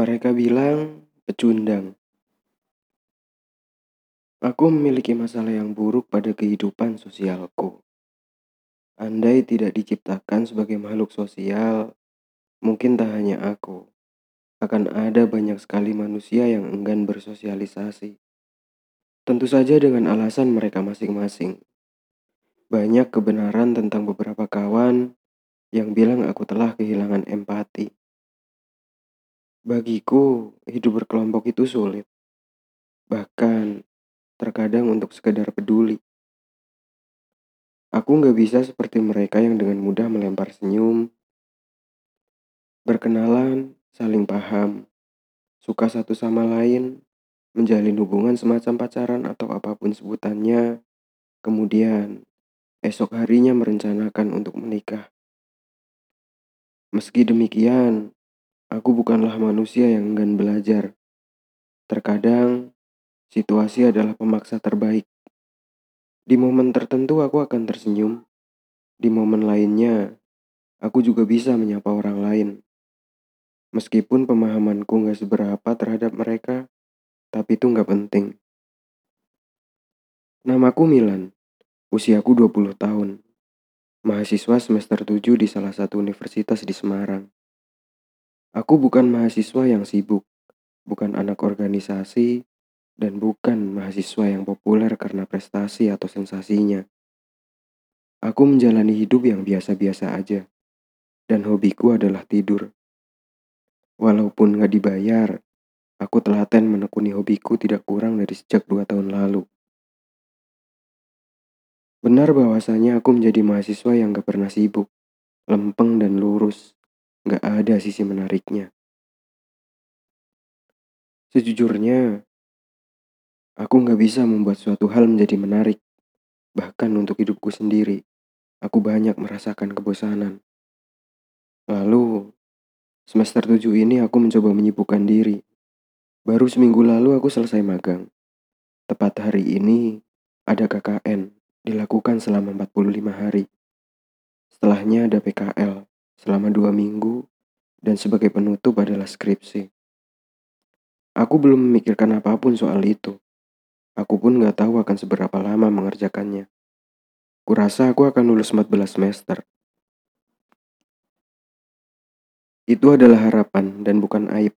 Mereka bilang pecundang. Aku memiliki masalah yang buruk pada kehidupan sosialku. Andai tidak diciptakan sebagai makhluk sosial, mungkin tak hanya aku. Akan ada banyak sekali manusia yang enggan bersosialisasi. Tentu saja dengan alasan mereka masing-masing. Banyak kebenaran tentang beberapa kawan yang bilang aku telah kehilangan empati. Bagiku, hidup berkelompok itu sulit. Bahkan, terkadang untuk sekedar peduli. Aku nggak bisa seperti mereka yang dengan mudah melempar senyum, berkenalan, saling paham, suka satu sama lain, menjalin hubungan semacam pacaran atau apa pun sebutannya, kemudian esok harinya merencanakan untuk menikah. Meski demikian, aku bukanlah manusia yang enggan belajar. Terkadang, Situasi adalah pemaksa terbaik. Di momen tertentu aku akan tersenyum. Di momen lainnya, aku juga bisa menyapa orang lain. Meskipun pemahamanku nggak seberapa terhadap mereka, tapi itu nggak penting. Namaku Milan, usiaku 20 tahun. Mahasiswa semester 7 di salah satu universitas di Semarang. Aku bukan mahasiswa yang sibuk, bukan anak organisasi, dan bukan mahasiswa yang populer karena prestasi atau sensasinya. Aku menjalani hidup yang biasa-biasa aja, dan hobiku adalah tidur. Walaupun gak dibayar, aku telaten menekuni hobiku tidak kurang dari sejak dua tahun lalu. Benar bahwasanya aku menjadi mahasiswa yang gak pernah sibuk, lempeng dan lurus, gak ada sisi menariknya. Sejujurnya, Aku nggak bisa membuat suatu hal menjadi menarik. Bahkan untuk hidupku sendiri, aku banyak merasakan kebosanan. Lalu, semester 7 ini aku mencoba menyibukkan diri. Baru seminggu lalu aku selesai magang. Tepat hari ini, ada KKN, dilakukan selama 45 hari. Setelahnya ada PKL, selama dua minggu, dan sebagai penutup adalah skripsi. Aku belum memikirkan apa pun soal itu. Aku pun gak tahu akan seberapa lama mengerjakannya. Kurasa aku akan lulus 14 semester. Itu adalah harapan dan bukan aib.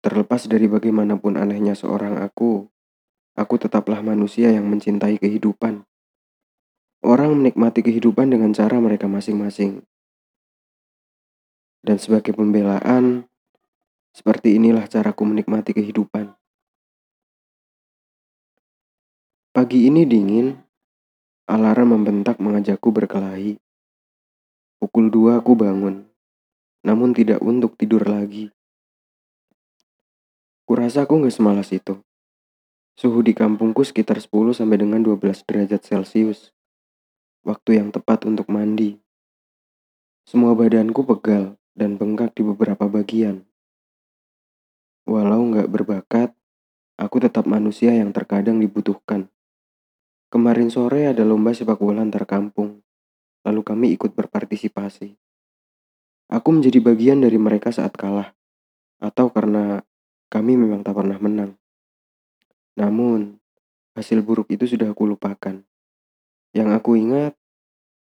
Terlepas dari bagaimanapun anehnya seorang aku, aku tetaplah manusia yang mencintai kehidupan. Orang menikmati kehidupan dengan cara mereka masing-masing. Dan sebagai pembelaan, seperti inilah caraku menikmati kehidupan. Pagi ini dingin, alarm membentak mengajakku berkelahi. Pukul dua aku bangun, namun tidak untuk tidur lagi. Kurasa aku gak semalas itu. Suhu di kampungku sekitar 10 sampai dengan 12 derajat Celcius. Waktu yang tepat untuk mandi. Semua badanku pegal dan bengkak di beberapa bagian. Walau nggak berbakat, aku tetap manusia yang terkadang dibutuhkan. Kemarin sore ada lomba sepak bola antar kampung, lalu kami ikut berpartisipasi. Aku menjadi bagian dari mereka saat kalah, atau karena kami memang tak pernah menang. Namun, hasil buruk itu sudah aku lupakan. Yang aku ingat,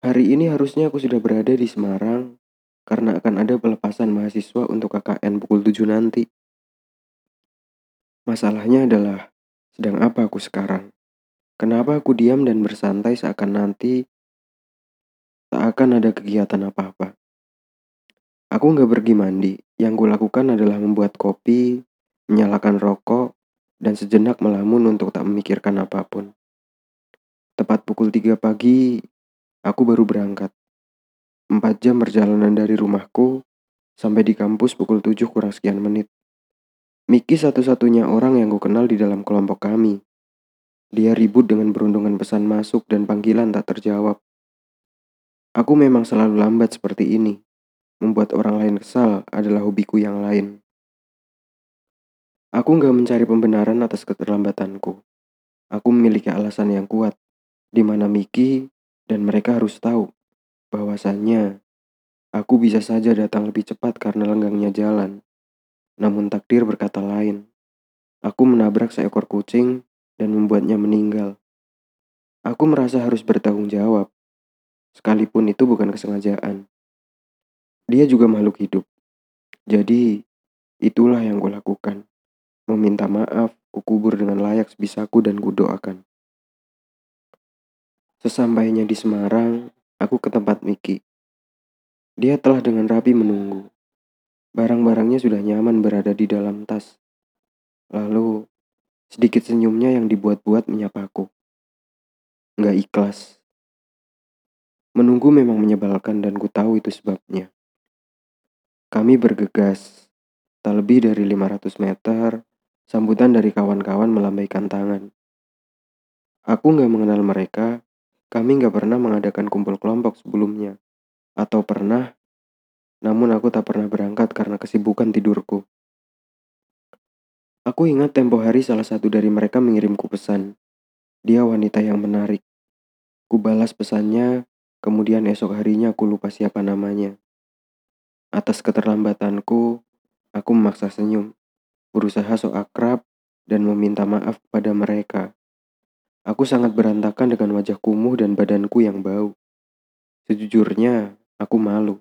hari ini harusnya aku sudah berada di Semarang karena akan ada pelepasan mahasiswa untuk KKN pukul 7 nanti. Masalahnya adalah, sedang apa aku sekarang? Kenapa aku diam dan bersantai seakan nanti tak akan ada kegiatan apa-apa? Aku nggak pergi mandi. Yang kulakukan adalah membuat kopi, menyalakan rokok, dan sejenak melamun untuk tak memikirkan apa pun. Tepat pukul 3 pagi, aku baru berangkat. Empat jam perjalanan dari rumahku sampai di kampus pukul 7 kurang sekian menit. Miki satu-satunya orang yang ku kenal di dalam kelompok kami. Dia ribut dengan berundungan pesan masuk dan panggilan tak terjawab. Aku memang selalu lambat seperti ini. Membuat orang lain kesal adalah hobiku yang lain. Aku nggak mencari pembenaran atas keterlambatanku. Aku memiliki alasan yang kuat, di mana Miki dan mereka harus tahu bahwasannya aku bisa saja datang lebih cepat karena lenggangnya jalan. Namun takdir berkata lain. Aku menabrak seekor kucing dan membuatnya meninggal. Aku merasa harus bertanggung jawab, sekalipun itu bukan kesengajaan. Dia juga makhluk hidup. Jadi, itulah yang kulakukan. Meminta maaf, kukubur dengan layak sebisaku dan kudoakan. Sesampainya di Semarang, aku ke tempat Miki. Dia telah dengan rapi menunggu. Barang-barangnya sudah nyaman berada di dalam tas. Lalu, sedikit senyumnya yang dibuat-buat menyapaku. Nggak ikhlas. Menunggu memang menyebalkan dan ku tahu itu sebabnya. Kami bergegas, tak lebih dari 500 meter, sambutan dari kawan-kawan melambaikan tangan. Aku nggak mengenal mereka, kami nggak pernah mengadakan kumpul kelompok sebelumnya. Atau pernah, namun aku tak pernah berangkat karena kesibukan tidurku. Aku ingat tempo hari salah satu dari mereka mengirimku pesan. Dia wanita yang menarik. Ku balas pesannya, kemudian esok harinya aku lupa siapa namanya. Atas keterlambatanku, aku memaksa senyum, berusaha sok akrab, dan meminta maaf kepada mereka. Aku sangat berantakan dengan wajah kumuh dan badanku yang bau. Sejujurnya, aku malu.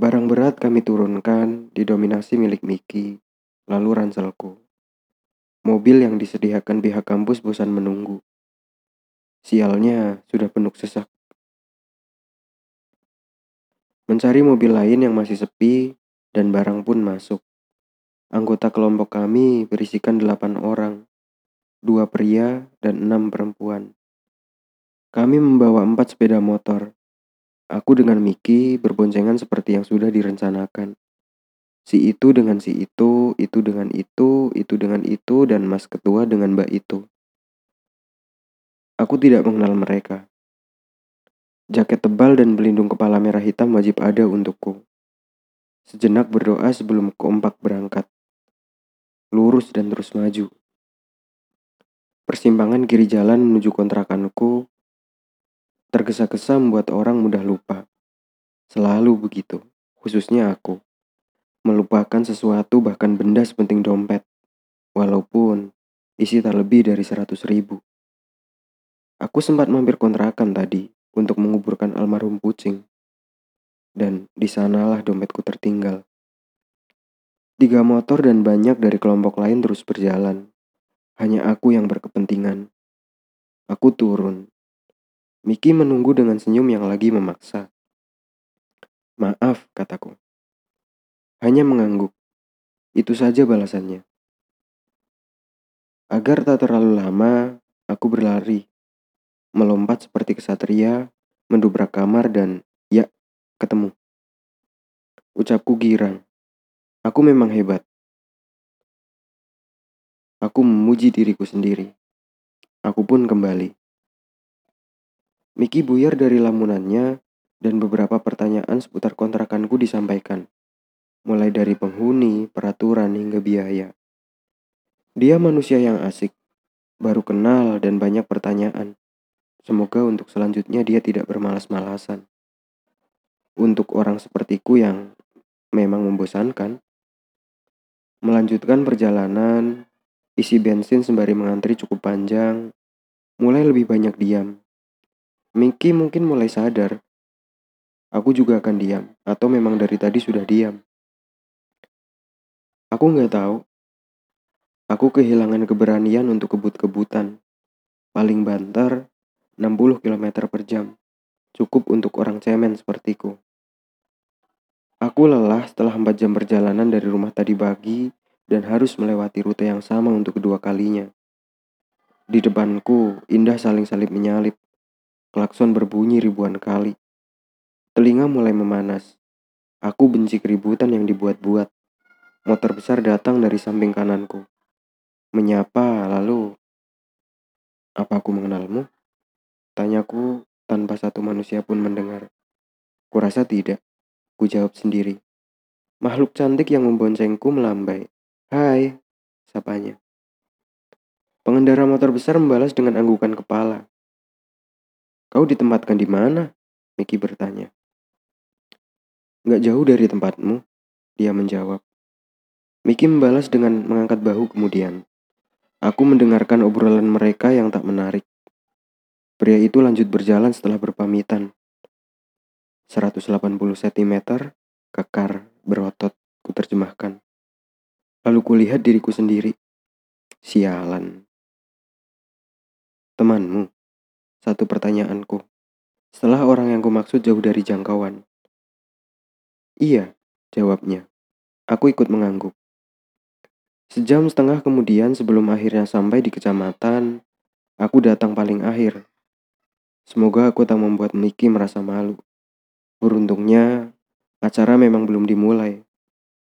Barang berat kami turunkan didominasi milik Miki, lalu ranselku. Mobil yang disediakan pihak kampus bosan menunggu. Sialnya sudah penuh sesak. Mencari mobil lain yang masih sepi dan barang pun masuk. Anggota kelompok kami berisikan delapan orang, dua pria dan enam perempuan. Kami membawa empat sepeda motor. Aku dengan Miki berboncengan seperti yang sudah direncanakan. Si itu dengan si itu, itu dengan itu, itu dengan itu, dan mas ketua dengan mbak itu. Aku tidak mengenal mereka. Jaket tebal dan pelindung kepala merah hitam wajib ada untukku. Sejenak berdoa sebelum kompak berangkat. Lurus dan terus maju. Persimpangan kiri jalan menuju kontrakanku tergesa-gesa membuat orang mudah lupa. Selalu begitu, khususnya aku. Melupakan sesuatu bahkan benda sepenting dompet. Walaupun isi tak lebih dari seratus ribu. Aku sempat mampir kontrakan tadi untuk menguburkan almarhum kucing. Dan di sanalah dompetku tertinggal. Tiga motor dan banyak dari kelompok lain terus berjalan. Hanya aku yang berkepentingan. Aku turun. Miki menunggu dengan senyum yang lagi memaksa. Maaf, kataku. Hanya mengangguk. Itu saja balasannya. Agar tak terlalu lama, aku berlari melompat seperti kesatria, mendobrak kamar dan ya, ketemu. Ucapku girang. Aku memang hebat. Aku memuji diriku sendiri. Aku pun kembali. Miki buyar dari lamunannya dan beberapa pertanyaan seputar kontrakanku disampaikan. Mulai dari penghuni, peraturan, hingga biaya. Dia manusia yang asik, baru kenal dan banyak pertanyaan. Semoga untuk selanjutnya dia tidak bermalas-malasan. Untuk orang sepertiku yang memang membosankan, melanjutkan perjalanan, isi bensin sembari mengantri cukup panjang, mulai lebih banyak diam. Miki mungkin mulai sadar. Aku juga akan diam, atau memang dari tadi sudah diam. Aku nggak tahu. Aku kehilangan keberanian untuk kebut-kebutan. Paling banter, 60 km per jam. Cukup untuk orang cemen sepertiku. Aku lelah setelah 4 jam perjalanan dari rumah tadi pagi dan harus melewati rute yang sama untuk kedua kalinya. Di depanku, Indah saling salip menyalip. Klakson berbunyi ribuan kali. Telinga mulai memanas. Aku benci keributan yang dibuat-buat. Motor besar datang dari samping kananku. Menyapa, lalu... Apa aku mengenalmu? Tanyaku tanpa satu manusia pun mendengar. Kurasa tidak. Ku jawab sendiri. Makhluk cantik yang memboncengku melambai. Hai, sapanya. Pengendara motor besar membalas dengan anggukan kepala. Kau ditempatkan di mana? Miki bertanya. Gak jauh dari tempatmu, dia menjawab. Miki membalas dengan mengangkat bahu kemudian. Aku mendengarkan obrolan mereka yang tak menarik. Pria itu lanjut berjalan setelah berpamitan. 180 cm, kekar, berotot, kuterjemahkan. Lalu kulihat diriku sendiri. Sialan. Temanmu? Satu pertanyaanku. Setelah orang yang kumaksud jauh dari jangkauan. Iya, jawabnya. Aku ikut mengangguk. Sejam setengah kemudian sebelum akhirnya sampai di kecamatan, aku datang paling akhir. Semoga aku tak membuat Miki merasa malu. Beruntungnya, acara memang belum dimulai.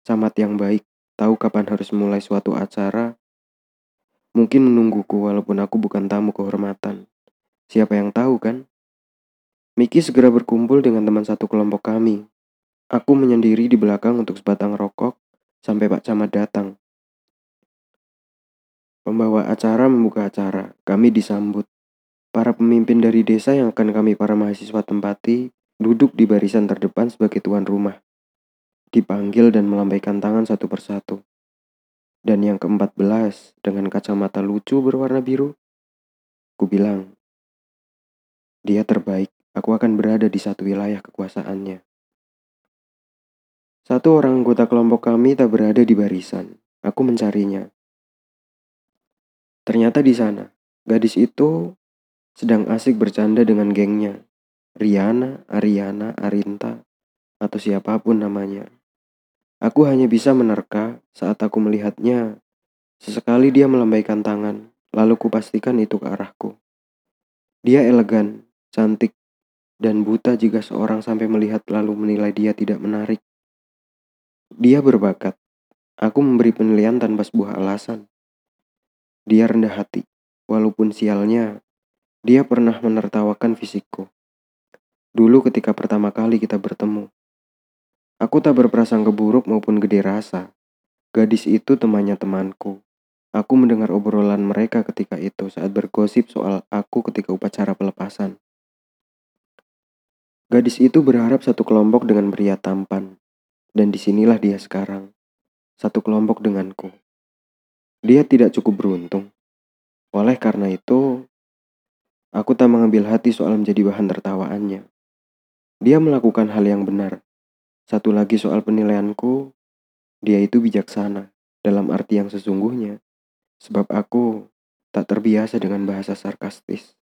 Camat yang baik, tahu kapan harus mulai suatu acara. Mungkin menungguku walaupun aku bukan tamu kehormatan. Siapa yang tahu kan? Miki segera berkumpul dengan teman satu kelompok kami. Aku menyendiri di belakang untuk sebatang rokok sampai Pak Camat datang. Pembawa acara membuka acara. Kami disambut. Para pemimpin dari desa yang akan kami para mahasiswa tempati duduk di barisan terdepan sebagai tuan rumah. Dipanggil dan melambaikan tangan satu persatu. Dan yang ke-14 dengan kacamata lucu berwarna biru. Ku bilang, dia terbaik. Aku akan berada di satu wilayah kekuasaannya. Satu orang anggota kelompok kami tak berada di barisan. Aku mencarinya. Ternyata di sana, gadis itu sedang asik bercanda dengan gengnya. Riana, Ariana, Arinta, atau siapa pun namanya. Aku hanya bisa menerka saat aku melihatnya. Sesekali dia melambaikan tangan, lalu kupastikan itu ke arahku. Dia elegan, cantik, dan buta jika seorang sampai melihat lalu menilai dia tidak menarik. Dia berbakat. Aku memberi penilaian tanpa sebuah alasan. Dia rendah hati, walaupun sialnya, dia pernah menertawakan fisikku. Dulu ketika pertama kali kita bertemu, aku tak berprasangka buruk maupun gede rasa. Gadis itu temannya temanku. Aku mendengar obrolan mereka ketika itu saat bergosip soal aku ketika upacara pelepasan. Gadis itu berharap satu kelompok dengan pria tampan, dan di sinilah dia sekarang, satu kelompok denganku. Dia tidak cukup beruntung. Oleh karena itu, aku tak mengambil hati soal menjadi bahan tertawaannya. Dia melakukan hal yang benar. Satu lagi soal penilaianku, dia itu bijaksana dalam arti yang sesungguhnya. Sebab aku tak terbiasa dengan bahasa sarkastis.